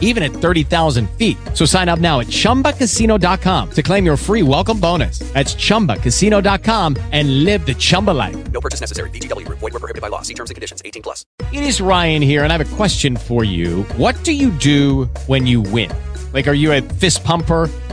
even at 30,000 feet. So sign up now at chumbacasino.com to claim your free welcome bonus. That's chumbacasino.com and live the Chumba life. No purchase necessary. VGW Group. Void were prohibited by law. See terms and conditions. 18 plus. It is Ryan here, and I have a question for you. What do you do when you win? Like, are you a fist pumper,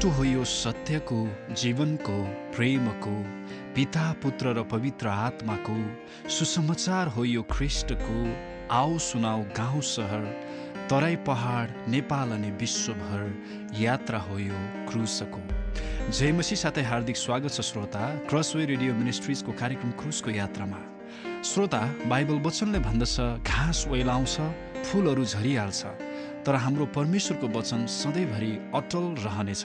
बाटो हो यो सत्यको जीवनको प्रेमको पिता पुत्र र पवित्र आत्माको सुसमाचार हो यो ख्रिस्टको आओ सुनाऊ गाउँ सहर तराई पहाड नेपाल अनि विश्वभर यात्रा हो यो क्रुसको। जयमसी साथै हार्दिक स्वागत छ श्रोता क्रसवे रेडियो मिनिस्ट्रिजको कार्यक्रम क्रुसको यात्रामा। श्रोता बाइबल वचनले भन्दछ घाँस ओइलाउँछ फुलहरू झरिहाल्छ तर हाम्रो परमेश्वरको वचन सधैँभरि अटल रहनेछ।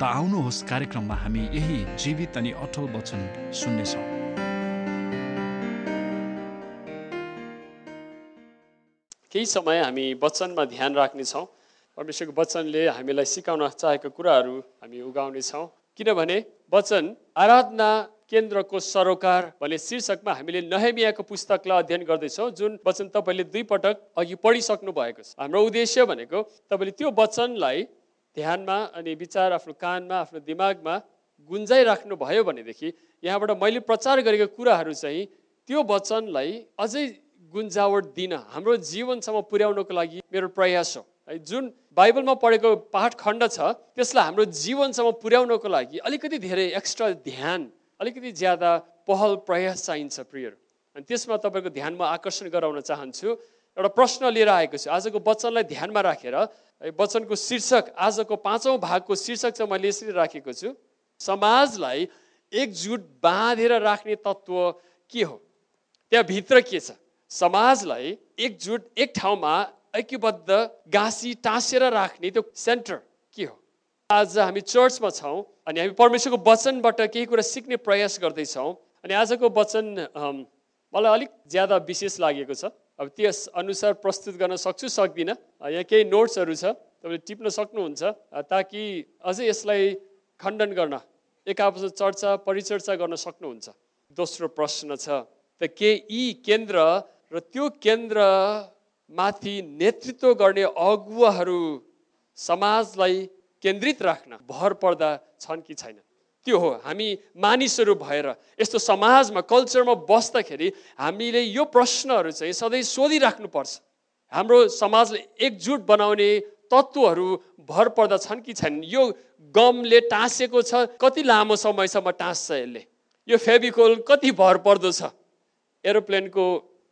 त आउनुहोस् कार्यक्रममा हामी यही जीवित अनि अटल वचन सुन्नेछौँ। केही समय हामी वचनमा ध्यान राख्नेछौँ। परमेश्वरको वचनले हामीलाई सिकाउन चाहेको कुराहरू हामी उगाउनेछौँ। किनभने वचन आराधना केन्द्रको सरोकार भन्ने शीर्षकमा हामीले नहेमियाको पुस्तकलाई अध्ययन गर्दैछौँ जुन वचन तपाईँले दुई पटक अघि पढिसक्नु भएको छ। हाम्रो उद्देश्य भनेको तपाईँले त्यो वचनलाई ध्यानमा अनि विचार आफ्नो कानमा आफ्नो दिमागमा गुन्जाइराख्नु भयो भनेदेखि यहाँबाट मैले प्रचार गरेको कुराहरू चाहिँ त्यो वचनलाई अझै गुन्जावट दिन हाम्रो जीवनसम्म पुर्याउनको लागि मेरो प्रयास हो। है जुन बाइबलमा पढेको पाठ खण्ड छ त्यसलाई हाम्रो जीवनसम्म पुर्याउनको लागि अलिकति धेरै एक्स्ट्रा ध्यान अलिकति ज्यादा पहल प्रयास चाहिन्छ प्रियर अनि त्यसमा तपाईँको ध्यान म आकर्षण गराउन चाहन्छु एउटा प्रश्न लिएर आएको छु। आजको वचनलाई ध्यानमा राखेर वचनको शीर्षक आजको पाँचौँ भागको शीर्षक चाहिँ मैले यसरी राखेको छु। समाजलाई एकजुट बाँधेर राख्ने तत्त्व के हो? त्यहाँभित्र के छ? समाजलाई एकजुट एक ठाउँमा ऐक्यबद्ध गाँसी टाँसेर राख्ने त्यो सेन्टर के हो? आज हामी चर्चमा छौँ अनि हामी परमेश्वरको वचनबाट केही कुरा सिक्ने प्रयास गर्दैछौँ अनि आजको वचन मलाई अलिक ज्यादा विशेष लागेको छ। अब त्यस अनुसार प्रस्तुत गर्न सक्छु सक्दिनँ। यहाँ केही नोट्सहरू छ तपाईँले टिप्न सक्नुहुन्छ। ताकि अझै यसलाई खण्डन गर्न एक आपस चर्चा परिचर्चा गर्न सक्नुहुन्छ। दोस्रो प्रश्न छ त के यी केन्द्र र त्यो केन्द्रमाथि नेतृत्व गर्ने अगुवाहरू समाजलाई केन्द्रित राख्न भर पर्दा छन् कि छैनन्? त्यो हो हामी मानिसहरू भएर यस्तो समाजमा कल्चरमा बस्दाखेरि हामीले यो प्रश्नहरू चाहिँ सधैँ सोधिराख्नुपर्छ। हाम्रो समाजलाई एकजुट बनाउने तत्त्वहरू भर पर्दा छन् कि छैनन्? यो गमले टाँसेको छ कति लामो समयसम्म टाँस्छ यसले? यो फेभिकोल कति भर पर्दो छ? एरोप्लेनको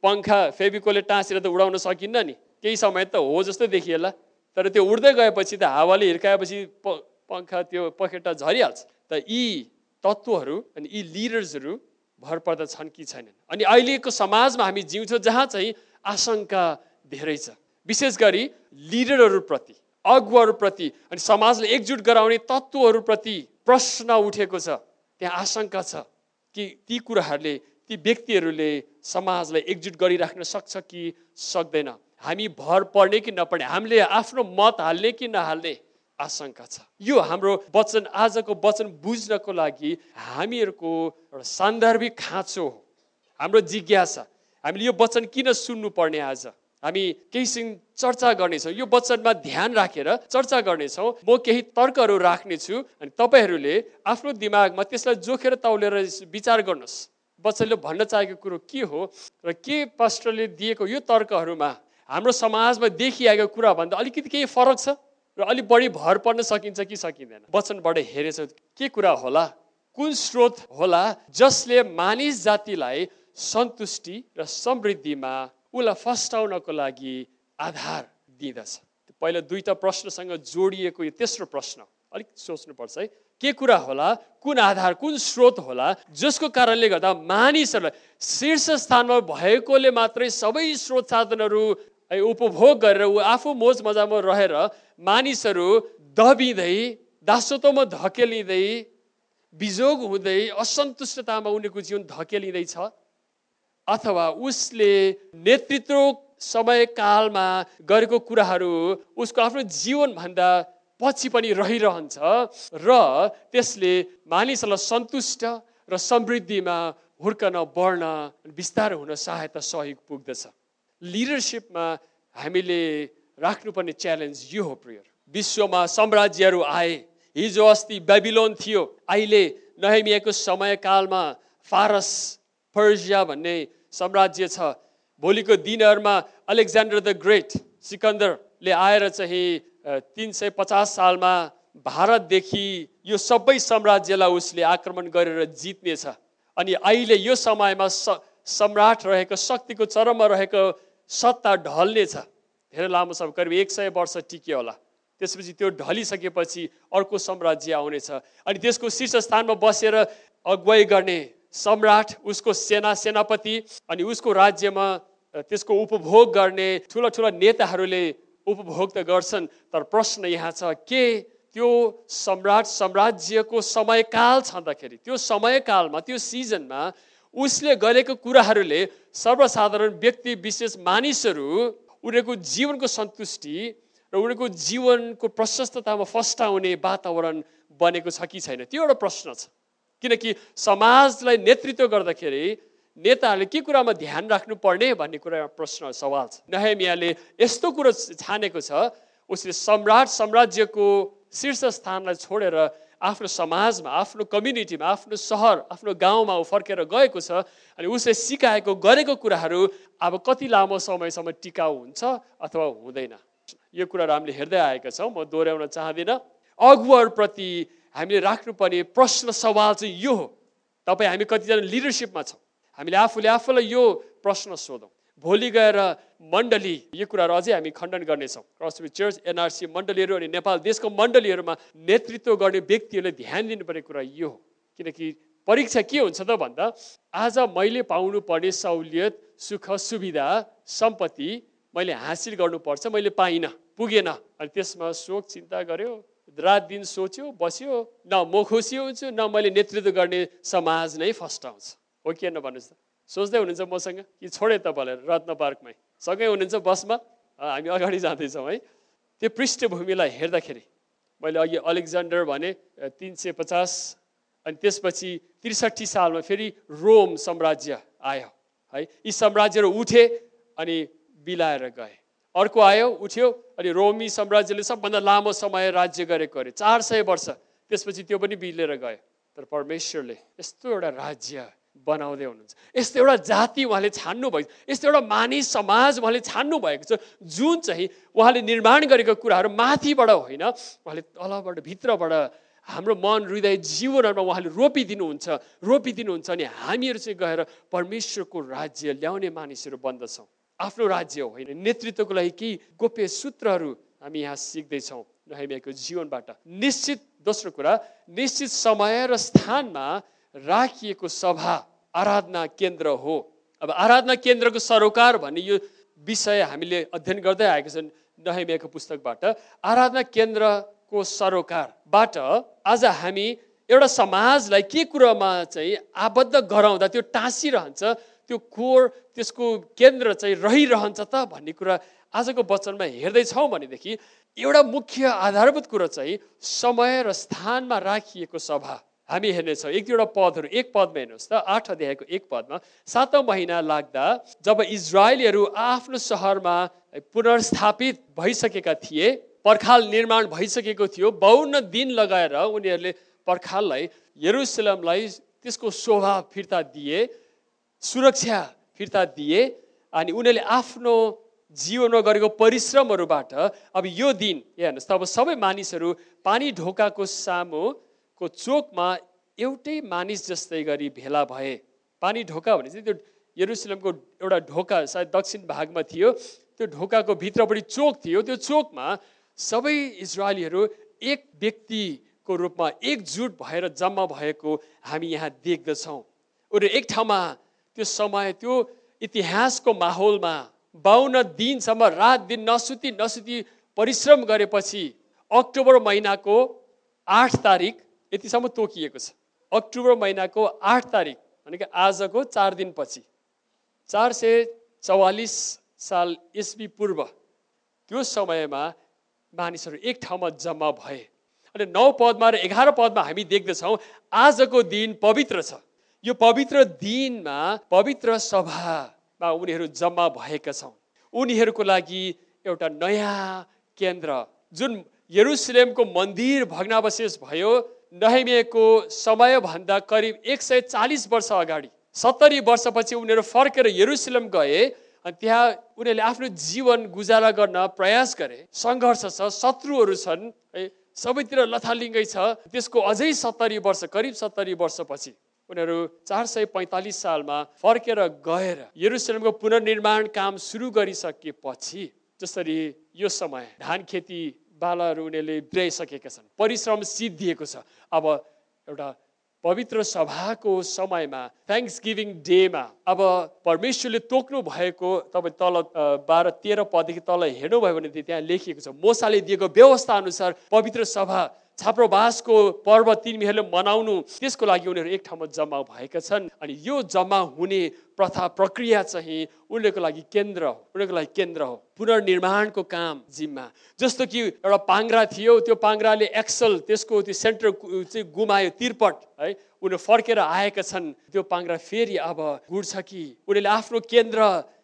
पङ्खा फेभिकोलले टाँसेर त उडाउन सकिन्न नि। केही समय त हो जस्तो देखिएला। तर त्यो उड्दै गएपछि त हावाले हिर्काएपछि प पङ्खा त्यो पखेटा झरिहाल्छ। त यी तत्त्वहरू अनि यी लिडर्सहरू भर पर्दा छन् कि छैनन्। अनि अहिलेको समाजमा हामी जिउँछौँ जहाँ चाहिँ आशंका धेरै छ। विशेष गरी लिडरहरूप्रति अगुवाहरूप्रति अनि समाजलाई एकजुट गराउने तत्त्वहरूप्रति प्रश्न उठेको छ। त्यहाँ आशंका छ कि ती कुराहरूले ती व्यक्तिहरूले समाजलाई एकजुट गरिराख्न सक्छ कि सक्दैन। हामी भर पर्ने कि नपर्ने हामीले आफ्नो मत हाल्ने कि नहाल्ने आशंका छ। यो हाम्रो वचन आजको वचन बुझ्नको लागि हामीहरूको एउटा सान्दर्भिक खाँचो हो। हाम्रो जिज्ञासा। हामीले यो वचन किन सुन्नुपर्ने आज? हामी केहीसँग चर्चा गर्नेछौँ। यो वचनमा ध्यान राखेर चर्चा गर्नेछौँ। म केही तर्कहरू राख्नेछु अनि तपाईँहरूले आफ्नो दिमागमा त्यसलाई जोखेर तौलेर विचार गर्नुहोस्। वचनले भन्न चाहेको कुरो के हो र के पास्टरले दिएको यो तर्कहरूमा हाम्रो समाजमा देखिआएको कुराभन्दा अलिकति केही फरक छ? र अलिक बढी भर पर्न सकिन्छ कि सकिँदैन। वचनबाट हेरेछ के कुरा होला? कुन स्रोत होला जसले मानिस जातिलाई सन्तुष्टि र समृद्धिमा उसलाई फस्टाउनको लागि आधार दिँदछ? पहिला दुईवटा प्रश्नसँग जोडिएको यो तेस्रो प्रश्न। अलिक सोच्नुपर्छ है के कुरा होला? कुन आधार कुन स्रोत होला जसको कारणले गर्दा मानिसहरूलाई शीर्ष स्थानमा भएकोले मात्रै सबै स्रोत साधनहरू है, उपभोग गरेर ऊ आफू मोज मजामा रहेर मानिसहरू दबिँदै दासत्वमा धकेलिँदै बिजोग हुँदै असन्तुष्टतामा उनीहरूको जीवन धकेलिँदैछ। अथवा उसले नेतृत्व समयकालमा गरेको कुराहरू उसको आफ्नो जीवनभन्दा पछि पनि रहिरहन्छ र त्यसले मानिसहरूलाई सन्तुष्ट र समृद्धिमा हुर्कन बढ्न बिस्तारै हुन सहायता सहयोग पुग्दछ। लिडरसिपमा हामीले राख्नुपर्ने च्यालेन्ज यो हो प्रियर। विश्वमा साम्राज्यहरू आए। हिजो अस्ति बेबिलोन थियो। अहिले नहेमियाको समयकालमा फारस पर्सिया भन्ने साम्राज्य छ। भोलिको दिनहरूमा अलेक्जेन्डर द ग्रेट सिकन्दरले आएर चाहिँ तिन सय पचास सालमा भारतदेखि यो सबै साम्राज्यलाई उसले आक्रमण गरेर जित्नेछ। अनि अहिले यो समयमा स सम्राट रहेको शक्तिको चरममा रहेको सत्ता ढल्नेछ धेरै लामो समय करिब एक सय वर्ष टिक्यो होला। त्यसपछि त्यो ढलिसकेपछि अर्को साम्राज्य आउनेछ अनि त्यसको शीर्ष स्थानमा बसेर अगुवाई गर्ने सम्राट उसको सेना सेनापति अनि उसको राज्यमा त्यसको उपभोग गर्ने ठुला ठुला नेताहरूले उपभोग त गर्छन् तर प्रश्न यहाँ छ के त्यो सम्राट साम्राज्यको समयकाल छँदाखेरि त्यो समयकालमा त्यो सिजनमा उसले गरेको कुराहरूले सर्वसाधारण व्यक्ति विशेष मानिसहरू उनीहरूको जीवनको सन्तुष्टि र उनीहरूको जीवनको प्रशस्ततामा फस्टाउने वातावरण बनेको छ कि छैन? त्यो एउटा प्रश्न छ। किनकि समाजलाई नेतृत्व गर्दाखेरि नेताहरूले के कुरामा ध्यान राख्नुपर्ने भन्ने कुरा प्रश्न सवाल छ। नहेमियाले यस्तो कुरो छानेको छ उसले सम्राट साम्राज्यको शीर्ष स्थानलाई छोडेर आफ्नो समाजमा आफ्नो कम्युनिटीमा आफ्नो सहर आफ्नो गाउँमा ऊ फर्केर गएको छ अनि उसले सिकाएको गरेको कुराहरू अब कति लामो समयसम्म टिकाउ हुन्छ अथवा हुँदैन। यो कुराहरू हामीले हेर्दै आएका छौँ म दोहोऱ्याउन चाहदिनँ। अगुवाहरूप्रति हामीले राख्नुपर्ने प्रश्न सवाल चाहिँ यो हो। तपाईँ हामी कतिजना लिडरसिपमा छौँ। हामीले आफूले आफूलाई यो प्रश्न सोधौँ। भोलि गएर मण्डली यो कुराहरू अझै हामी खण्डन गर्नेछौँ। क्रसबी चर्च एनआरसी मण्डलीहरू अनि नेपाल देशको मण्डलीहरूमा नेतृत्व गर्ने व्यक्तिहरूले ध्यान दिनुपर्ने कुरा यो हो। किनकि परीक्षा के हुन्छ त भन्दा आज मैले पाउनुपर्ने सहुलियत सुख सुविधा सम्पत्ति मैले हासिल गर्नुपर्छ मैले पाइनँ पुगेन। अनि त्यसमा शोक चिन्ता गर्यो रात दिन सोच्यो बस्यो न म खुसी हुन्छु न मैले नेतृत्व गर्ने समाज नै फस्टाउँछ हो कि हेर्न भन्नुहोस् त? सोच्दै हुनुहुन्छ मसँग कि छोडे तपाईँलाई रत्न पार्कमै? सँगै हुनुहुन्छ बसमा? हामी अगाडि जाँदैछौँ है। त्यो पृष्ठभूमिलाई हेर्दाखेरि मैले अघि अलेक्जेन्डर भने तिन सय पचास अनि त्यसपछि त्रिसठी सालमा फेरि रोम साम्राज्य आयो है। यी साम्राज्यहरू उठे अनि बिलाएर गए। अर्को आयो उठ्यो अनि रोमी साम्राज्यले सबभन्दा लामो समय राज्य गरेको अरे चार सय वर्ष। त्यसपछि त्यो पनि बिलेर गयो। तर परमेश्वरले यस्तो एउटा राज्य बनाउँदै हुनुहुन्छ। यस्तो एउटा जाति उहाँले छान्नु भएको छ। यस्तो एउटा मानिस समाज उहाँले छान्नु भएको छ। जुन चाहिँ उहाँले निर्माण गरेको कुराहरू माथिबाट होइन उहाँले तलबाट भित्रबाट हाम्रो मन हृदय जीवनहरूमा उहाँले रोपिदिनुहुन्छ रोपिदिनुहुन्छ अनि हामीहरू चाहिँ गएर परमेश्वरको राज्य ल्याउने मानिसहरू बन्दछौँ। आफ्नो राज्य होइन। नेतृत्वको लागि केही गोप्य सूत्रहरू हामी यहाँ सिक्दैछौँ नहेमियाको जीवनबाट। निश्चित दोस्रो कुरा निश्चित समय र स्थानमा राखिएको सभा आराधना केन्द्र हो। अब आराधना केन्द्रको सरोकार भन्ने यो विषय हामीले अध्ययन गर्दै आएको छन् नहेमियाको पुस्तकबाट। आराधना केन्द्रको सरोकारबाट आज हामी एउटा समाजलाई के कुरामा चाहिँ आबद्ध गराउँदा त्यो टाँसिरहन्छ त्यो कोर त्यसको केन्द्र चाहिँ रहिरहन्छ त भन्ने कुरा आजको वचनमा हेर्दैछौँ भनेदेखि एउटा मुख्य आधारभूत कुरो चाहिँ समय र स्थानमा राखिएको सभा हामी हेर्नेछौँ एक दुईवटा पदहरू एक पदमा हेर्नुहोस् त आठ अध्यायको एक पदमा सातौँ महिना लाग्दा जब इजरायलीहरू आफ्नो सहरमा पुनर्स्थापित भइसकेका थिए पर्खाल निर्माण भइसकेको थियो बाउन्न दिन लगाएर उनीहरूले पर्खाललाई यरुसलमलाई त्यसको शोभा फिर्ता दिए सुरक्षा फिर्ता दिए अनि उनीहरूले आफ्नो जीवनमा गरेको परिश्रमहरूबाट अब यो दिन हेर्नुहोस् त अब सबै मानिसहरू पानी ढोकाको सामुको चोकमा एउटै मानिस जस्तै गरी भेला भए पानी ढोका भने चाहिँ त्यो यरुसलेमको एउटा ढोका सायद दक्षिण भागमा थियो त्यो ढोकाको भित्रपट्टि चोक थियो त्यो चोकमा सबै इजरायलीहरू एक व्यक्तिको रूपमा एकजुट भएर जम्मा भएको हामी यहाँ देख्दछौँ। उनीहरू एक ठाउँमा त्यो समय त्यो इतिहासको माहौलमा बाहन्न दिनसम्म रात दिन नसुती नसुती परिश्रम गरेपछि अक्टोबर महिनाको आठ तारिक यतिसम्म तोकिएको छ। अक्टोबर महिनाको आठ तारिक भनेको आजको चार दिनपछि चार सय चौवालिस साल इस्वी पूर्व त्यो समयमा मानिसहरू एक ठाउँमा जम्मा भए। अनि नौ पदमा र एघार पदमा हामी देख्दछौँ आजको दिन पवित्र छ। यो पवित्र दिनमा पवित्र सभामा उनीहरू जम्मा भएका छौँ। उनीहरूको लागि एउटा नयाँ केन्द्र जुन यरुसलेमको मन्दिर भग्नावशेष भयो नहेमिएको समयभन्दा करिब एक सय चालिस वर्ष अगाडि सत्तरी वर्षपछि उनीहरू फर्केर यरुसलेम गए अनि त्यहाँ उनीहरूले आफ्नो जीवन गुजारा गर्न प्रयास गरे। सङ्घर्ष छ शत्रुहरू छन् है सबैतिर लथालिङ्गै छ। त्यसको अझै सत्तरी वर्ष करिब सत्तरी वर्षपछि उनीहरू चार सय पैँतालिस सालमा फर्केर गएर यरुसलेमको पुनर्निर्माण काम सुरु गरिसकेपछि जसरी यो समय धान खेती बालाहरू उनीहरूले बिराइसकेका छन्। परिश्रम सिद्धिएको छ। अब एउटा पवित्र सभाको समयमा थ्याङ्क्स गिभिङ डेमा अब परमेश्वरले तोक्नु भएको तपाईँ तल बाह्र तेह्र पददेखि तल हेर्नुभयो भने त्यहाँ लेखिएको छ। मोसाले दिएको व्यवस्था अनुसार पवित्र सभा छाप्रोवासको पर्व तिमीहरूले मनाउनु त्यसको लागि उनीहरू एक ठाउँमा जम्मा भएका छन्। अनि यो जम्मा हुने प्रथा प्रक्रिया चाहिँ उनीहरूको लागि केन्द्र हो। उनीहरूको लागि केन्द्र हो। पुनर्निर्माणको काम जिम्मा। जस्तो कि एउटा पाङ्ग्रा थियो त्यो पाङ्ग्राले एक्सल त्यसको त्यो सेन्टर चाहिँ गुमायो तिर्पट है। उनीहरू फर्केर आएका छन्। त्यो पाङ्ग्रा फेरि अब गुड्छ कि? उनीहरूले आफ्नो केन्द्र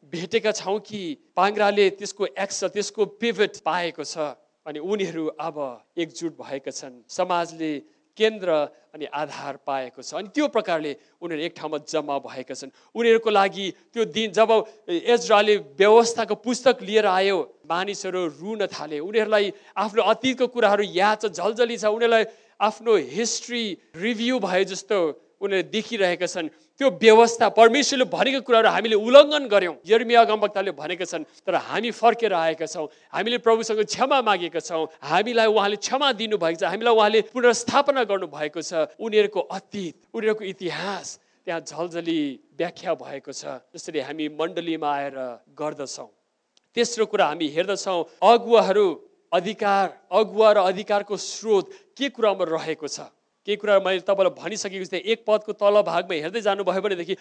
भेटेका छौँ कि? पाङ्ग्राले त्यसको एक्सल त्यसको पिभट पाएको छ। अनि उनीहरू अब एकजुट भएका छन्। समाजले केन्द्र अनि आधार पाएको छ। अनि त्यो प्रकारले उनीहरू एक ठाउँमा जम्मा भएका छन्। उनीहरूको लागि त्यो दिन जब एजराले व्यवस्थाको पुस्तक लिएर आयो मानिसहरू रुन थाले। उनीहरूलाई आफ्नो अतीतको कुराहरू याद छ झल्झली छ। उनीहरूलाई आफ्नो हिस्ट्री रिभ्यू भए जस्तो उनीहरूले देखिरहेका छन्। त्यो व्यवस्था परमेश्वरले भनेको कुराहरू हामीले उल्लङ्घन गऱ्यौँ। यर्मिया गम्बक्ताले भनेका छन् तर हामी फर्केर आएका छौँ। हामीले प्रभुसँग क्षमा मागेका छौँ। हामीलाई उहाँले क्षमा दिनुभएको छ। हामीलाई उहाँले पुनर्स्थापना गर्नुभएको छ। उनीहरूको अतीत उनीहरूको इतिहास त्यहाँ झल्झली व्याख्या भएको छ। जसरी हामी मण्डलीमा आएर गर्दछौँ। तेस्रो कुरा हामी हेर्दछौँ अगुवाहरू अधिकार अगुवा र अधिकारको स्रोत के कुरामा रहेको छ? केही कुरा मैले तपाईँलाई भनिसकेको थिएँ। एक पदको तल भागमा हेर्दै जानुभयो भनेदेखि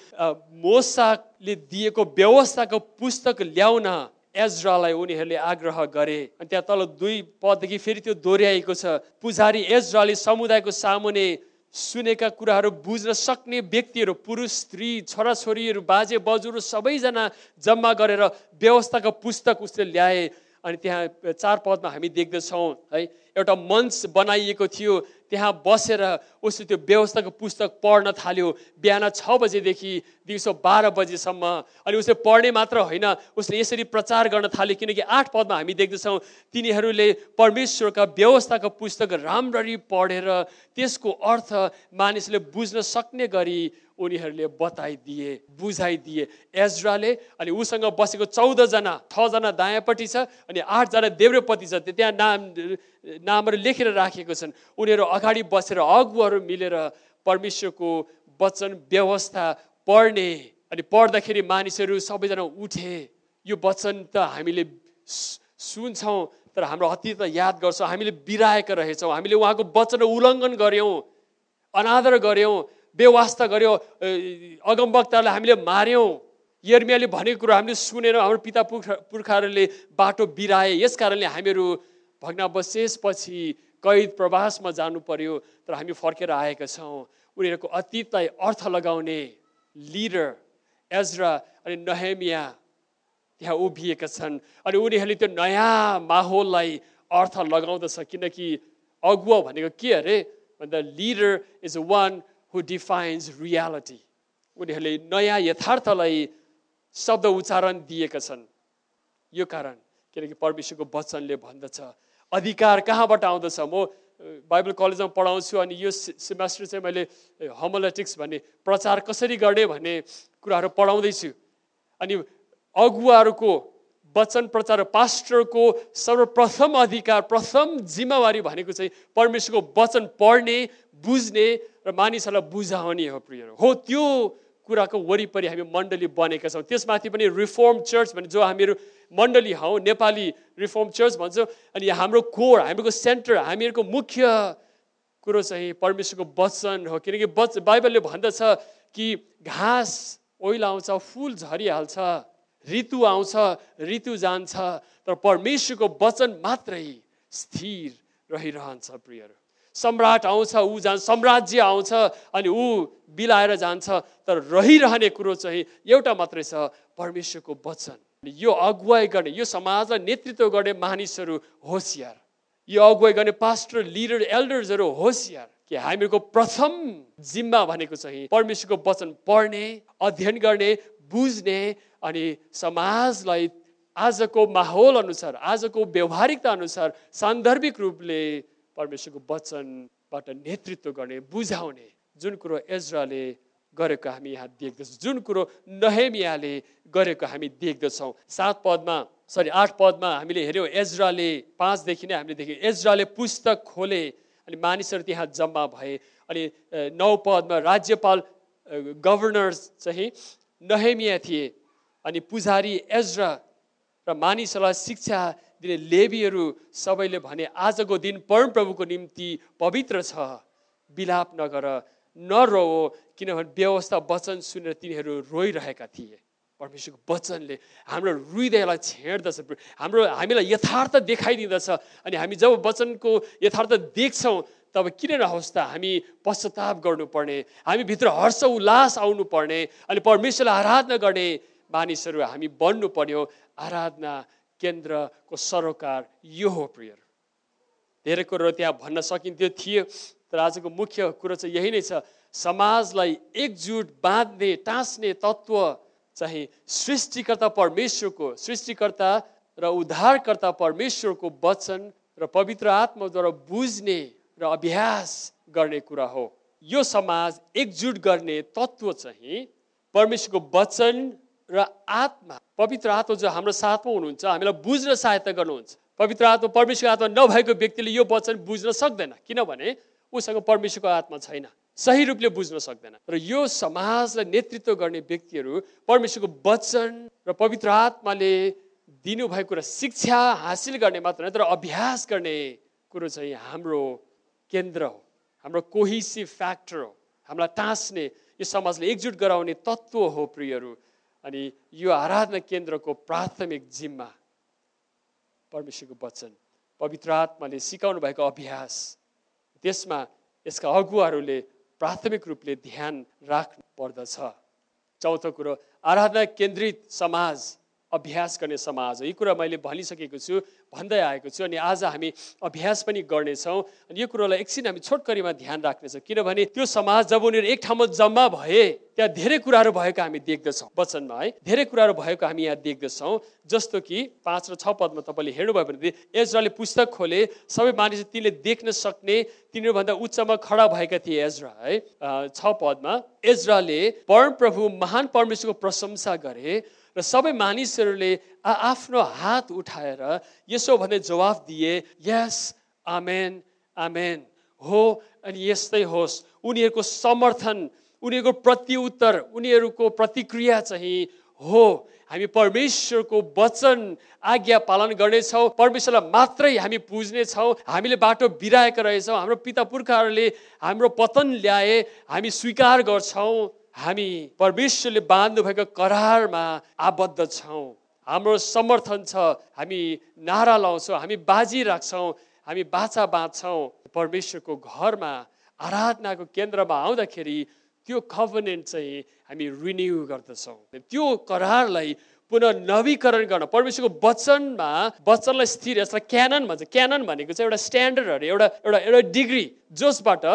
मोसाले दिएको व्यवस्थाको पुस्तक ल्याउन एजरालाई उनीहरूले आग्रह गरे। अनि त्यहाँ तल दुई पददेखि फेरि त्यो दोहोऱ्याइएको छ। पुजारी एजराले समुदायको सामुने सुनेका कुराहरू बुझ्न सक्ने व्यक्तिहरू पुरुष स्त्री छोराछोरीहरू बाजे बजुहरू सबैजना जम्मा गरेर व्यवस्थाको पुस्तक उसले ल्याए। अनि त्यहाँ चार पदमा हामी देख्दछौँ है। एउटा मञ्च बनाइएको थियो। त्यहाँ बसेर उसले त्यो व्यवस्थाको पुस्तक पढ्न थाल्यो। बिहान छ बजेदेखि दिउँसो बाह्र बजेसम्म। अनि उसले पढ्ने मात्र होइन उसले यसरी प्रचार गर्न थाल्यो। किनकि आठ पदमा हामी देख्दछौँ तिनीहरूले परमेश्वरका व्यवस्थाको पुस्तक राम्ररी पढेर त्यसको अर्थ मानिसले बुझ्न सक्ने गरी उनीहरूले बताइदिए बुझाइदिए। एजराले अनि उसँग बसेको चौधजना छजना दायाँपट्टि छ अनि आठजना देब्रेपट्टि छ त्यहाँ नाम नामहरू लेखेर राखेको छन्। उनीहरू अगाडि बसेर अगुवाहरू मिलेर परमेश्वरको वचन व्यवस्था पढ्ने अनि पढ्दाखेरि मानिसहरू सबैजना उठे। यो वचन त हामीले सुन्छौँ तर हाम्रो अतीत याद गर्छौँ। हामीले बिराएका रहेछौँ। हामीले उहाँको वचन उल्लङ्घन गऱ्यौँ अनादर गऱ्यौँ। बेवास्ता गऱ्यौँ अ, अगमवक्तालाई हामीले मार्यौँ। यर्मियाले भनेको कुरो हामीले सुनेर हाम्रो पिता पुर्खा पुर्खाहरूले बाटो बिराए। यस कारणले हामीहरू भग्नावशेषपछि कैद प्रवासमा जानु पर्यो तर हामी फर्केर आएका छौँ। उनीहरूको अतीतलाई अर्थ लगाउने लिडर एजरा अनि नहेमिया त्यहाँ उभिएका छन्। अनि उनीहरूले त्यो नयाँ माहौललाई अर्थ लगाउँदछ। किनकि अगुवा भनेको के अरे? भन्दा leader is one who defines reality उनीहरूले नयाँ यथार्थलाई शब्द उच्चारण दिएका छन्। यो कारण किनकि परमेश्वरको वचनले भन्दछ। अधिकार कहाँबाट आउँदछ? म बाइबल कलेजमा पढाउँछु अनि यो सेमेस्टर चाहिँ मैले होमोलेटिक्स भन्ने प्रचार कसरी गर्ने भन्ने कुराहरू पढाउँदैछु। अनि अगुवाहरूको वचन प्रचार पास्टरको सर्वप्रथम अधिकार प्रथम जिम्मेवारी भनेको चाहिँ परमेश्वरको वचन पढ्ने बुझ्ने र मानिसहरूलाई बुझाउने हो प्रिय हो त्यो कुराको वरिपरि हामी मण्डली बनेका छौँ। त्यसमाथि पनि रिफर्म चर्च भने जो हामीहरू मण्डली हौ नेपाली रिफर्म चर्च भन्छौँ। अनि हाम्रो कोर हामीहरूको सेन्टर हामीहरूको मुख्य कुरो चाहिँ परमेश्वरको वचन हो। किनकि वच बाइबलले भन्दछ कि घाँस ओइलाउँछ फुल झरिहाल्छ ऋतु आउँछ ऋतु जान्छ तर परमेश्वरको वचन मात्रै स्थिर रहिरहन्छ प्रियहरू। सम्राट आउँछ ऊ जान्छ साम्राज्य आउँछ अनि ऊ बिलाएर जान्छ। तर रहिरहने कुरो चाहिँ एउटा मात्रै छ परमेश्वरको वचन। यो अगुवाई गर्ने यो समाजलाई नेतृत्व गर्ने मानिसहरू होसियार। यो अगुवाई गर्ने पास्टर लिडर एल्डर्सहरू होसियार कि हामीहरूको प्रथम जिम्मा भनेको चाहिँ परमेश्वरको वचन पढ्ने अध्ययन गर्ने बुझ्ने अनि समाजलाई आजको माहौल अनुसार आजको व्यवहारिकता अनुसार सान्दर्भिक रूपले परमेश्वरको वचनबाट नेतृत्व गर्ने बुझाउने जुन कुरो एजराले गरेको हामी यहाँ देख्दछौँ जुन कुरो नहेमियाले गरेको हामी देख्दछौँ। सात पदमा सरी आठ पदमा हामीले हेऱ्यौँ एजराले पाँचदेखि नै हामीले देख्यौँ एजराले पुस्तक खोले अनि मानिसहरू त्यहाँ जम्मा भए अनि नौ पदमा राज्यपाल गभर्नर चाहिँ नहेमिया थिए अनि पुजारी एजरा र मानिसहरूलाई शिक्षा दिने लेबीहरू सबैले भने आजको दिन परमप्रभुको निम्ति पवित्र छ विलाप नगर नरो किनभने व्यवस्था वचन सुनेर तिनीहरू रोइरहेका थिए। परमेश्वरको वचनले हाम्रो हृदयलाई छेड्दछ। हाम्रो हामीलाई यथार्थ देखाइदिँदछ। अनि हामी जब वचनको यथार्थ देख्छौँ तब किन नहोस् त हामी पश्चाताप गर्नुपर्ने हामीभित्र हर्ष उल्लास आउनुपर्ने। अनि परमेश्वरलाई आराधना गर्ने मानिसहरू हामी बन्नु पर्यो आराधना केन्द्रको सरोकार यो हो प्रियर धेरै कुरोहरू त्यहाँ भन्न सकिन्थ्यो थियो। तर आजको मुख्य कुरो चाहिँ यही नै छ। समाजलाई एकजुट बाँध्ने टाँस्ने तत्त्व चाहिँ सृष्टिकर्ता परमेश्वरको सृष्टिकर्ता र उद्धारकर्ता परमेश्वरको वचन र पवित्र आत्माद्वारा बुझ्ने र अभ्यास गर्ने कुरा हो। यो समाज एकजुट गर्ने तत्त्व चाहिँ परमेश्वरको वचन र आत्मा पवित्र आत्मा जो हाम्रो साथमा हुनुहुन्छ हामीलाई बुझ्न सहायता गर्नुहुन्छ। पवित्र आत्मा परमेश्वरको आत्मा नभएको व्यक्तिले यो वचन बुझ्न सक्दैन। किनभने उसँग परमेश्वरको आत्मा छैन। सही रूपले बुझ्न सक्दैन। र यो समाजलाई नेतृत्व गर्ने व्यक्तिहरू परमेश्वरको वचन र पवित्र आत्माले दिनुभएको कुरा शिक्षा हासिल गर्ने मात्र होइन तर अभ्यास गर्ने कुरो चाहिँ हाम्रो केन्द्र हो। हाम्रो कोहिसी फ्याक्टर हो। हामीलाई टाँस्ने यो समाजले एकजुट गराउने तत्त्व हो प्रियहरू। अनि यो आराधना केन्द्रको प्राथमिक जिम्मा परमेश्वरको वचन पवित्र आत्माले सिकाउनु भएको अभ्यास त्यसमा यसका अगुवाहरूले प्राथमिक रूपले ध्यान राख्नु पर्दछ। चौथो कुरो आराधना केन्द्रित समाज। अभ्यास गर्ने समाज हो। यी कुरा मैले भनिसकेको छु भन्दै आएको छु अनि आज हामी अभ्यास पनि गर्नेछौँ अनि यो कुरोलाई एकछिन हामी छोटकरीमा ध्यान राख्नेछौँ किनभने त्यो समाज जब उनीहरू एक ठाउँमा जम्मा भए त्यहाँ धेरै कुराहरू भएको हामी देख्दछौँ वचनमा है। धेरै कुराहरू भएको हामी यहाँ देख्दछौँ जस्तो कि पाँच र छ पदमा तपाईँले हेर्नुभयो भने एजराले पुस्तक खोले सबै मानिस तिनले देख्न सक्ने तिनीहरूभन्दा उच्चमा खडा भएका थिए एजरा है। छ पदमा एजराले परमप्रभु महान परमेश्वरको प्रशंसा गरे र सबै मानिसहरूले आफ्नो हात उठाएर यसो भन्ने जवाफ दिए यस आमेन आमेन हो अनि यस्तै होस्। उनीहरूको समर्थन उनीहरूको प्रत्युत्तर उनीहरूको प्रतिक्रिया चाहिँ हो। हामी परमेश्वरको वचन आज्ञा पालन गर्नेछौँ। परमेश्वरलाई मात्रै हामी पुज्नेछौँ। हामीले बाटो बिराएका रहेछौँ। हाम्रो पिता पुर्खाहरूले हाम्रो पतन ल्याए हामी स्वीकार गर्छौँ। हामी परमेश्वरले बाँध्नुभएको करारमा आबद्ध छौँ। हाम्रो समर्थन छ हामी नारा लाउँछौँ हामी बाजी राख्छौँ हामी बाछा बाँच्छौँ। परमेश्वरको घरमा आराधनाको केन्द्रमा आउँदाखेरि त्यो कभनेन्ट चाहिँ हामी रिन्यू गर्दछौँ। त्यो करारलाई पुनः नवीकरण गर्न। परमेश्वरको वचनमा वचनलाई स्थिर यसलाई क्यानन भन्छ। क्यानन भनेको चाहिँ एउटा स्ट्यान्डर्डहरू एउटा एउटा एउटा डिग्री जसबाट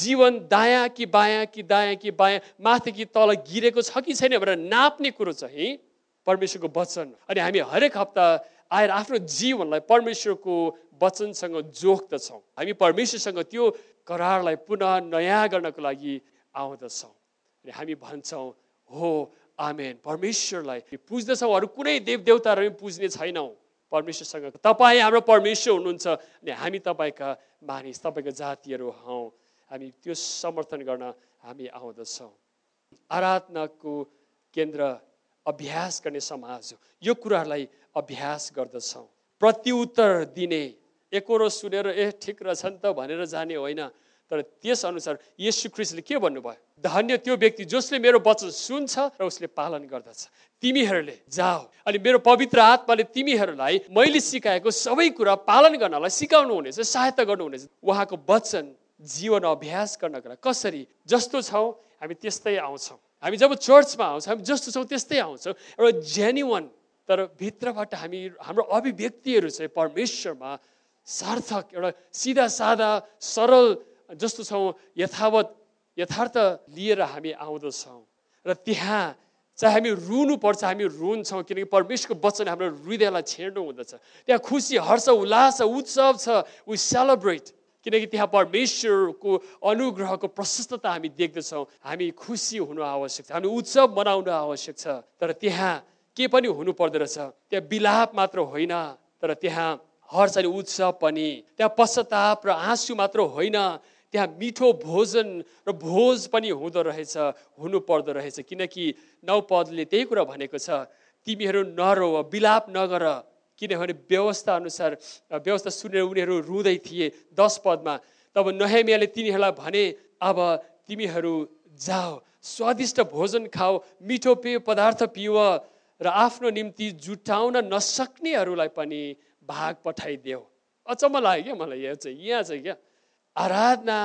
जीवन दायाँ कि बायाँ कि दायाँ कि बायाँ माथि कि तल गिरेको छ कि छैन भनेर नाप्ने कुरो चाहिँ परमेश्वरको वचन अनि हामी हरेक हप्ता आएर आफ्नो जीवनलाई परमेश्वरको वचनसँग जोख्दछौँ। हामी परमेश्वरसँग त्यो करारलाई पुनः नयाँ गर्नको लागि आउँदछौँ। अनि हामी भन्छौँ हो आमेन परमेश्वरलाई पुज्दछौँ अरू कुनै देवदेवताहरू पनि पुज्ने छैनौँ। परमेश्वरसँग। तपाईँ हाम्रो परमेश्वर हुनुहुन्छ। अनि हामी तपाईँका मानिस तपाईँको जातिहरू हौ। हामी त्यो समर्थन गर्न हामी आउँदछौँ। आराधनाको केन्द्र अभ्यास गर्ने समाज हो। यो कुराहरूलाई अभ्यास गर्दछौँ। प्रत्युत्तर दिने। एकरो सुनेर ए ठिक रहेछ नि त भनेर जाने होइन। तर त्यसअनुसार यशु ख्रिस्टले के भन्नुभयो? धन्य त्यो व्यक्ति जसले मेरो वचन सुन्छ र उसले पालन गर्दछ। तिमीहरूले जाओ। अनि मेरो पवित्र आत्माले तिमीहरूलाई मैले सिकाएको सबै कुरा पालन गर्नलाई सिकाउनु हुनेछ सहायता गर्नुहुनेछ। उहाँको वचन जीवन अभ्यास गर्नको लागि कसरी? जस्तो छौँ हामी त्यस्तै आउँछौँ। हामी जब चर्चमा आउँछौँ हामी जस्तो छौँ त्यस्तै आउँछौँ। एउटा जेन्युन तर भित्रबाट हामी हाम्रो अभिव्यक्तिहरू चाहिँ परमेश्वरमा सार्थक एउटा सिधा सादा सरल जस्तो छौँ यथावत यथार्थ लिएर हामी आउँदछौँ। र त्यहाँ चाहे हामी रुनु पर्छ हामी रुन्छौँ किनकि परमेश्वरको वचन हाम्रो हृदयलाई छेड्नु हुँदछ। त्यहाँ खुसी हर्ष उल्लास उत्सव छ वी सेलिब्रेट किनकि त्यहाँ परमेश्वरको अनुग्रहको प्रशस्तता हामी देख्दछौँ। हामी खुसी हुनु आवश्यक छ हामी उत्सव मनाउनु आवश्यक छ। तर त्यहाँ के पनि हुनु पर्दो रहेछ? त्यहाँ विलाप मात्र होइन तर त्यहाँ हर्ष अनि उत्सव पनि। त्यहाँ पश्चाताप र आँसु मात्र होइन त्यहाँ मिठो भोजन र भोज पनि हुँदो रहेछ हुनु पर्दो रहेछ। किनकि नौ पदले त्यही कुरा भनेको छ तिमीहरू नरो विलाप नगर। किनभने व्यवस्था अनुसार व्यवस्था सुनेर उनीहरू रुँदै थिए दस पदमा। तब नहेमियाले तिनीहरूलाई भने अब तिमीहरू जाओ स्वादिष्ट भोजन खाऊ मिठो पेय पदार्थ पिउ र आफ्नो निम्ति जुटाउन नसक्नेहरूलाई पनि भाग पठाइदेऊ। अचम्म लाग्यो क्या मलाई यहाँ चाहिँ यहाँ चाहिँ क्या? आराधना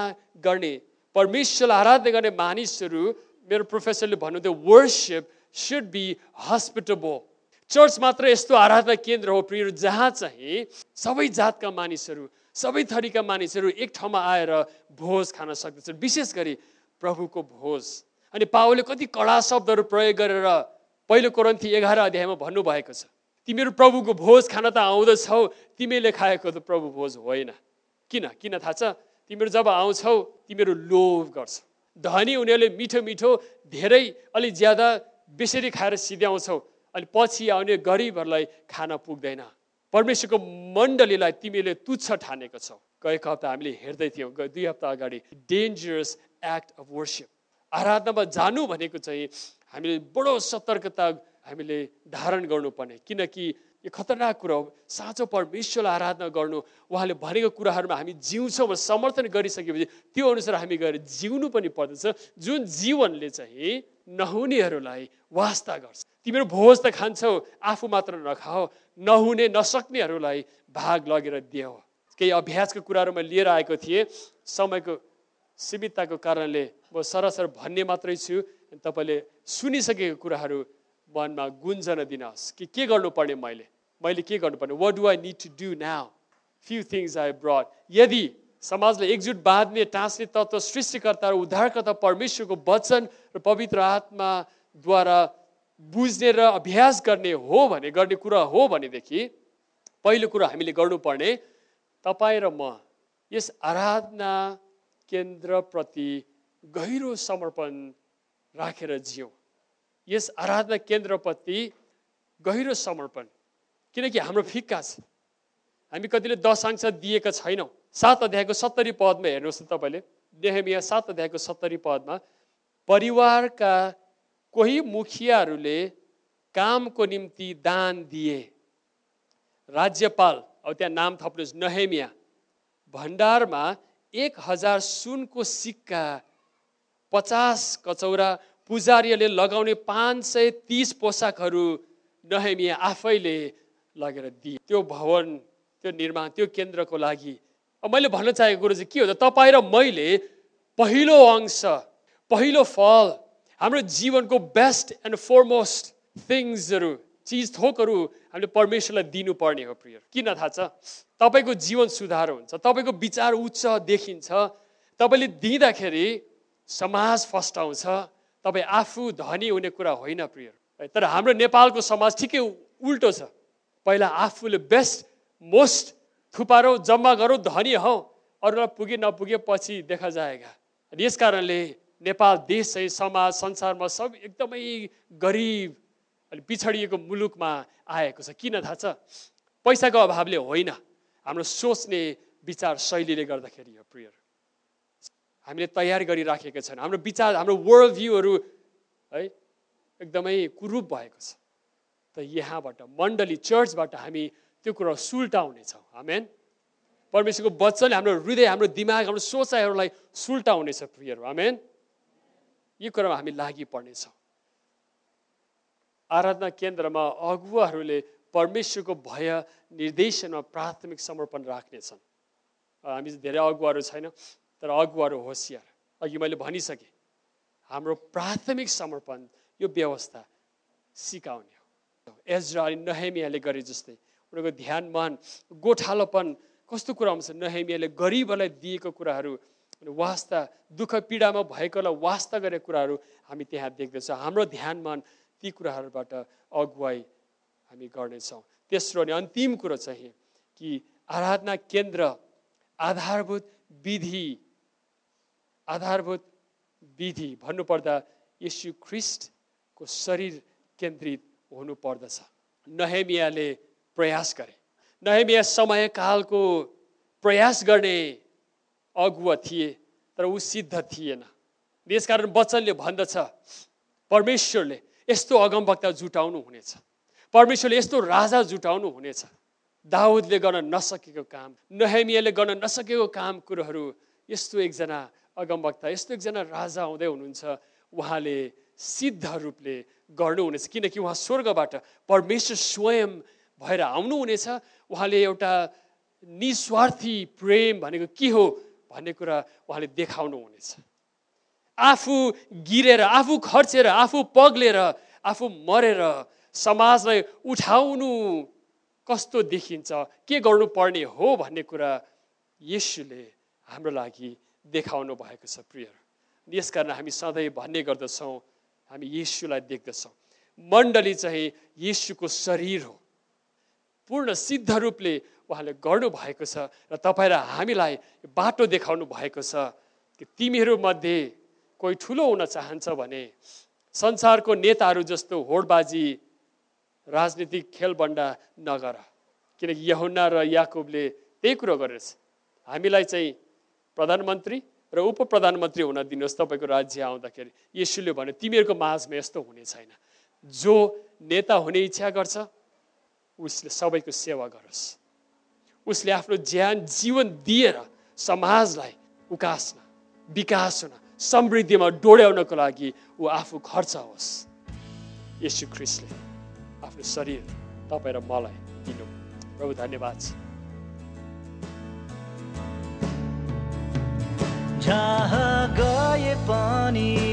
गर्ने परमेश्वरलाई आराधना गर्ने मानिसहरू मेरो प्रोफेसरले भन्नुहुन्थ्यो worship should be hospitable church मात्र यस्तो आराधना केन्द्र हो प्रिय जहाँ चाहिँ सबै जातका मानिसहरू सबै थरीका मानिसहरू एक ठाउँमा आएर भोज खान सक्दछन् विशेष गरी प्रभुको भोज। अनि पावलले कति कडा शब्दहरू प्रयोग गरेर पहिलो कोरन्थी एघार अध्यायमा भन्नुभएको छ तिमीहरू प्रभुको भोज खान त आउँदछौ तिमीले खाएको त प्रभु भोज होइन। किन? किन थाहा छ? तिमीहरू जब आउँछौ तिमीहरू लोभ गर्छौ। धनी उनीहरूले मिठो मिठो धेरै अलिक ज्यादा बेसरी खाएर सिध्याउँछौ। अनि पछि आउने गरिबहरूलाई खान पुग्दैन। परमेश्वरको मण्डलीलाई तिमीले तुच्छ ठानेको छौ। गएको हप्ता हामीले हेर्दै थियौँ दुई हप्ता अगाडि डेन्जरस एक्ट अफ वर्सिप आराधनामा जानु भनेको चाहिँ हामीले बडो सतर्कता हामीले धारण गर्नुपर्ने। किनकि यो खतरनाक कुरा हो। साँचो परमेश्वरलाई आराधना गर्नु। उहाँले भनेको कुराहरूमा हामी जिउँछौँ समर्थन गरिसकेपछि त्यो अनुसार हामी गएर जिउनु पनि पर्दछ। जुन जीवनले चाहिँ नहुनेहरूलाई वास्ता गर्छ। तिमीहरू भोज त खान्छौ आफू मात्र नखाओ नहुने नसक्नेहरूलाई भाग लगेर दियो केही अभ्यासको कुराहरू मैले लिएर आएको थिएँ। समयको सीमितताको कारणले म सरसर भन्ने मात्रै छु। तपाईँले सुनिसकेको कुराहरू मनमा गुन्जन दिनुहोस् कि के गर्नुपर्ने मैले? मैले के गर्नुपर्ने? What do I need to do now few things I brought यदि समाजलाई एकजुट बाँध्ने टाँस्ने तत्त्व सृष्टिकर्ता र उद्धारकर्ता परमेश्वरको वचन र पवित्र आत्माद्वारा बुझ्ने र अभ्यास गर्ने हो भने गर्ने कुरा हो भनेदेखि पहिलो कुरो हामीले गर्नुपर्ने तपाईँ र म यस आराधना केन्द्रप्रति गहिरो समर्पण राखेर जिउँ यस आराधना केन्द्रप्रति गहिरो समर्पण। किनकि हाम्रो फिक्का छ। हामी कतिले दशांश दिएका छैनौँ। सात अध्यायको सत्तरी पदमा हेर्नुहोस् न तपाईँले। नेहमिया सात अध्यायको सत्तरी पदमा परिवारका कोही मुखियाहरूले कामको निम्ति दान दिए। राज्यपाल अब त्यहाँ नाम थप्नुहोस् नहेमिया भण्डारमा एक हजार सुनको सिक्का पचास कचौरा पुजारीले लगाउने पाँच सय तिस पोसाकहरू नहेमिया आफैले लगेर दिए। त्यो भवन त्यो निर्माण त्यो केन्द्रको लागि। मैले भन्न चाहेको कुरो चाहिँ के हो त? तपाईँ र मैले पहिलो अंश पहिलो फल हाम्रो जीवनको बेस्ट एन्ड फोरमोस्ट थिङ्सहरू चिज थोकहरू हामीले परमेश्वरलाई दिनुपर्ने हो प्रिय। किन थाहा छ? तपाईँको जीवन सुधार हुन्छ तपाईँको विचार उच्च देखिन्छ। तपाईँले दिँदाखेरि समाज फस्टाउँछ तपाईँ आफू धनी हुने कुरा होइन प्रिय। तर हाम्रो नेपालको समाज ठिकै उल्टो छ। पहिला आफूले बेस्ट मोस्ट थुपारौँ जम्मा गरौँ धनी हौ अरूलाई पुगे नपुगे पछि देखा जाएगा। अनि यस कारणले नेपाल देश चाहिँ समाज संसारमा सब एकदमै गरिब अनि पिछडिएको मुलुकमा आएको छ। किन थाहा छ? पैसाको अभावले होइन। हाम्रो सोच्ने विचार शैलीले गर्दाखेरि हो प्रियर हामीले तयार गरिराखेका छैन। हाम्रो विचार हाम्रो वर्ल्ड भ्यूहरू है एकदमै कुरूप भएको छ। त यहाँबाट मण्डली चर्चबाट हामी त्यो कुरा सुल्टाउनेछौँ। आमेन। परमेश्वरको वचनले हाम्रो हृदय हाम्रो दिमाग हाम्रो सोचाइहरूलाई सुल्टाउनेछ प्रियहरू। आमेन। यो कुरामा हामी लागि पर्नेछौँ। आराधना केन्द्रमा अगुवाहरूले परमेश्वरको भय निर्देशनमा प्राथमिक समर्पण राख्नेछन्। हामी धेरै अगुवाहरू छैन। तर अगुवाहरू होसियार। अघि मैले भनिसकेँ हाम्रो प्राथमिक समर्पण यो व्यवस्था सिकाउने हो। एजरा अनि नहेमियाले गरे जस्तै उनीहरूको ध्यान मन गोठालोपन कस्तो कुरा हुन्छ? नहेमियाले गरिबहरूलाई दिएको कुराहरू वास्ता दुःख पीडामा भएकोलाई वास्ता गरेको कुराहरू हामी त्यहाँ देख्दछौँ। हाम्रो ध्यान मन ती कुराहरूबाट अगुवाई हामी गर्नेछौँ। तेस्रो अनि अन्तिम कुरो चाहिँ कि आराधना केन्द्र आधारभूत विधि आधारभूत विधि भन्नुपर्दा यीशु ख्रिस्टको शरीर केन्द्रित हुनुपर्दछ। नहेमियाले प्रयास गरे। नहेमिया समयकालको प्रयास गर्ने अगुवा थिए तर ऊ सिद्ध थिएन। त्यसकारण वचनले भन्दछ परमेश्वरले यस्तो अगमवक्ता जुटाउनु हुनेछ। परमेश्वरले यस्तो राजा जुटाउनु हुनेछ। दाउदले गर्न नसकेको काम नहेमियाले गर्न नसकेको काम कुरोहरू यस्तो एकजना अगमवक्ता यस्तो एकजना राजा हुँदै हुनुहुन्छ उहाँले सिद्ध रूपले गर्नुहुनेछ। किनकि उहाँ स्वर्गबाट परमेश्वर स्वयं भएर आउनुहुनेछ। उहाँले एउटा निस्वार्थी प्रेम भनेको के हो भन्ने कुरा उहाँले देखाउनु हुनेछ आफू गिरेर आफू खर्चेर आफू पग्लेर आफू मरेर समाजलाई उठाउनु कस्तो देखिन्छ के गर्नुपर्ने हो भन्ने कुरा यसुले हाम्रो लागि देखाउनु भएको छ प्रियर यसकारण हामी सधैँ भन्ने गर्दछौँ हामी यीशुलाई देख्दछौँ। मण्डली चाहिँ यीशुको शरीर हो। पूर्ण सिद्ध रूपले उहाँले गर्नुभएको छ र तपाईँ र हामीलाई बाटो देखाउनु भएको छ कि तिमीहरूमध्ये कोही ठुलो हुन चाहन्छ भने संसारको नेताहरू जस्तो होडबाजी राजनीतिक खेलबन्डा नगर। किनकि यहुन्ना र याकुबले त्यही कुरो गरेछ। हामीलाई चाहिँ प्रधानमन्त्री र उप प्रधानमन्त्री हुन दिनुहोस् तपाईँको राज्य आउँदाखेरि। यसुले भन्यो तिमीहरूको माझमा यस्तो हुने छैन। जो नेता हुने इच्छा गर्छ उसले सबैको सेवा गरोस्। उसले आफ्नो ज्यान जीवन दिएर समाजलाई उकास्न विकास हुन समृद्धिमा डोड्याउनको लागि ऊ आफू खर्च होस्। यसु ख्रिस्टले आफ्नो शरीर तपाईँ र मलाई दिनु। प्रभु धन्यवाद। छ जहाँ गए पनि।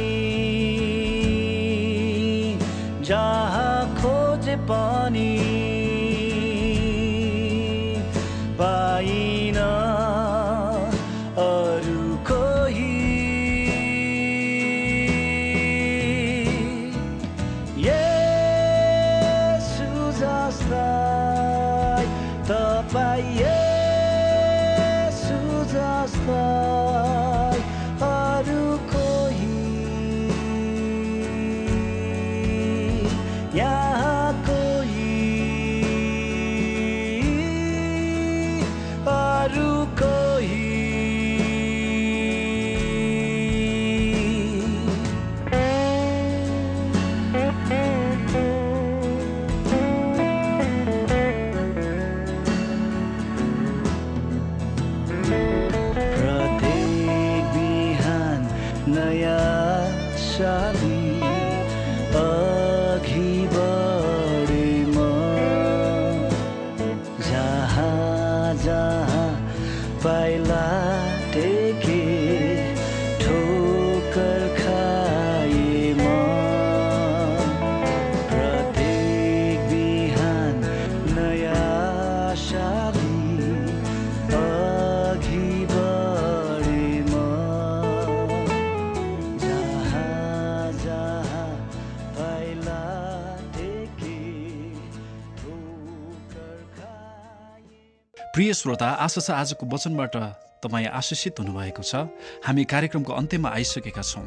श्रोता आशा छ आजको वचनबाट तपाईँ आशिषित हुनुभएको छ। हामी कार्यक्रमको अन्त्यमा आइसकेका छौँ।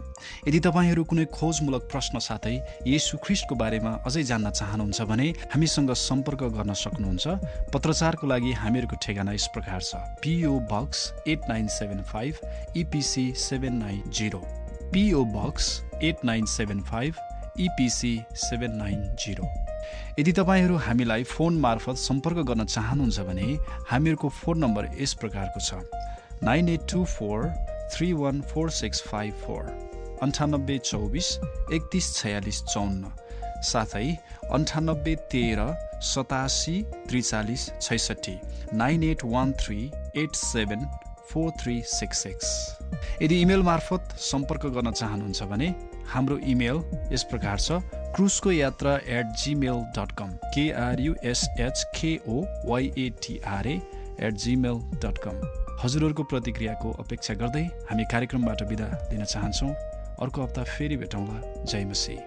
यदि तपाईँहरू कुनै खोजमूलक प्रश्न साथै येसु ख्रिस्टको बारेमा अझै जान्न चाहनुहुन्छ भने हामीसँग सम्पर्क गर्न सक्नुहुन्छ। पत्रचारको लागि हामीहरूको ठेगाना यस प्रकार छ। PO box eight nine seven five EPC seven nine zero PO box eight nine seven five EPC seven nine zero यदि तपाईँहरू हामीलाई फोन मार्फत सम्पर्क गर्न चाहनुहुन्छ भने हामीहरूको फोन नम्बर यस प्रकारको छ। Nine eight two four three one four six five four अन्ठानब्बे चौबिस एकतिस छयालिस चौन्न साथै अन्ठानब्बे तेह्र सतासी त्रिचालिस छैसठी nine eight one three eight seven four three six six. यदि इमेल मार्फत सम्पर्क गर्न चाहनुहुन्छ भने हाम्रो इमेल यस प्रकार छ। क्रुसको यात्रा at Gmail dot com KRUSH KO YATRA at Gmail dot com हजुरहरूको प्रतिक्रियाको अपेक्षा गर्दै हामी कार्यक्रमबाट बिदा लिन चाहन्छौँ। अर्को हप्ता फेरि भेटौँला। जय मसी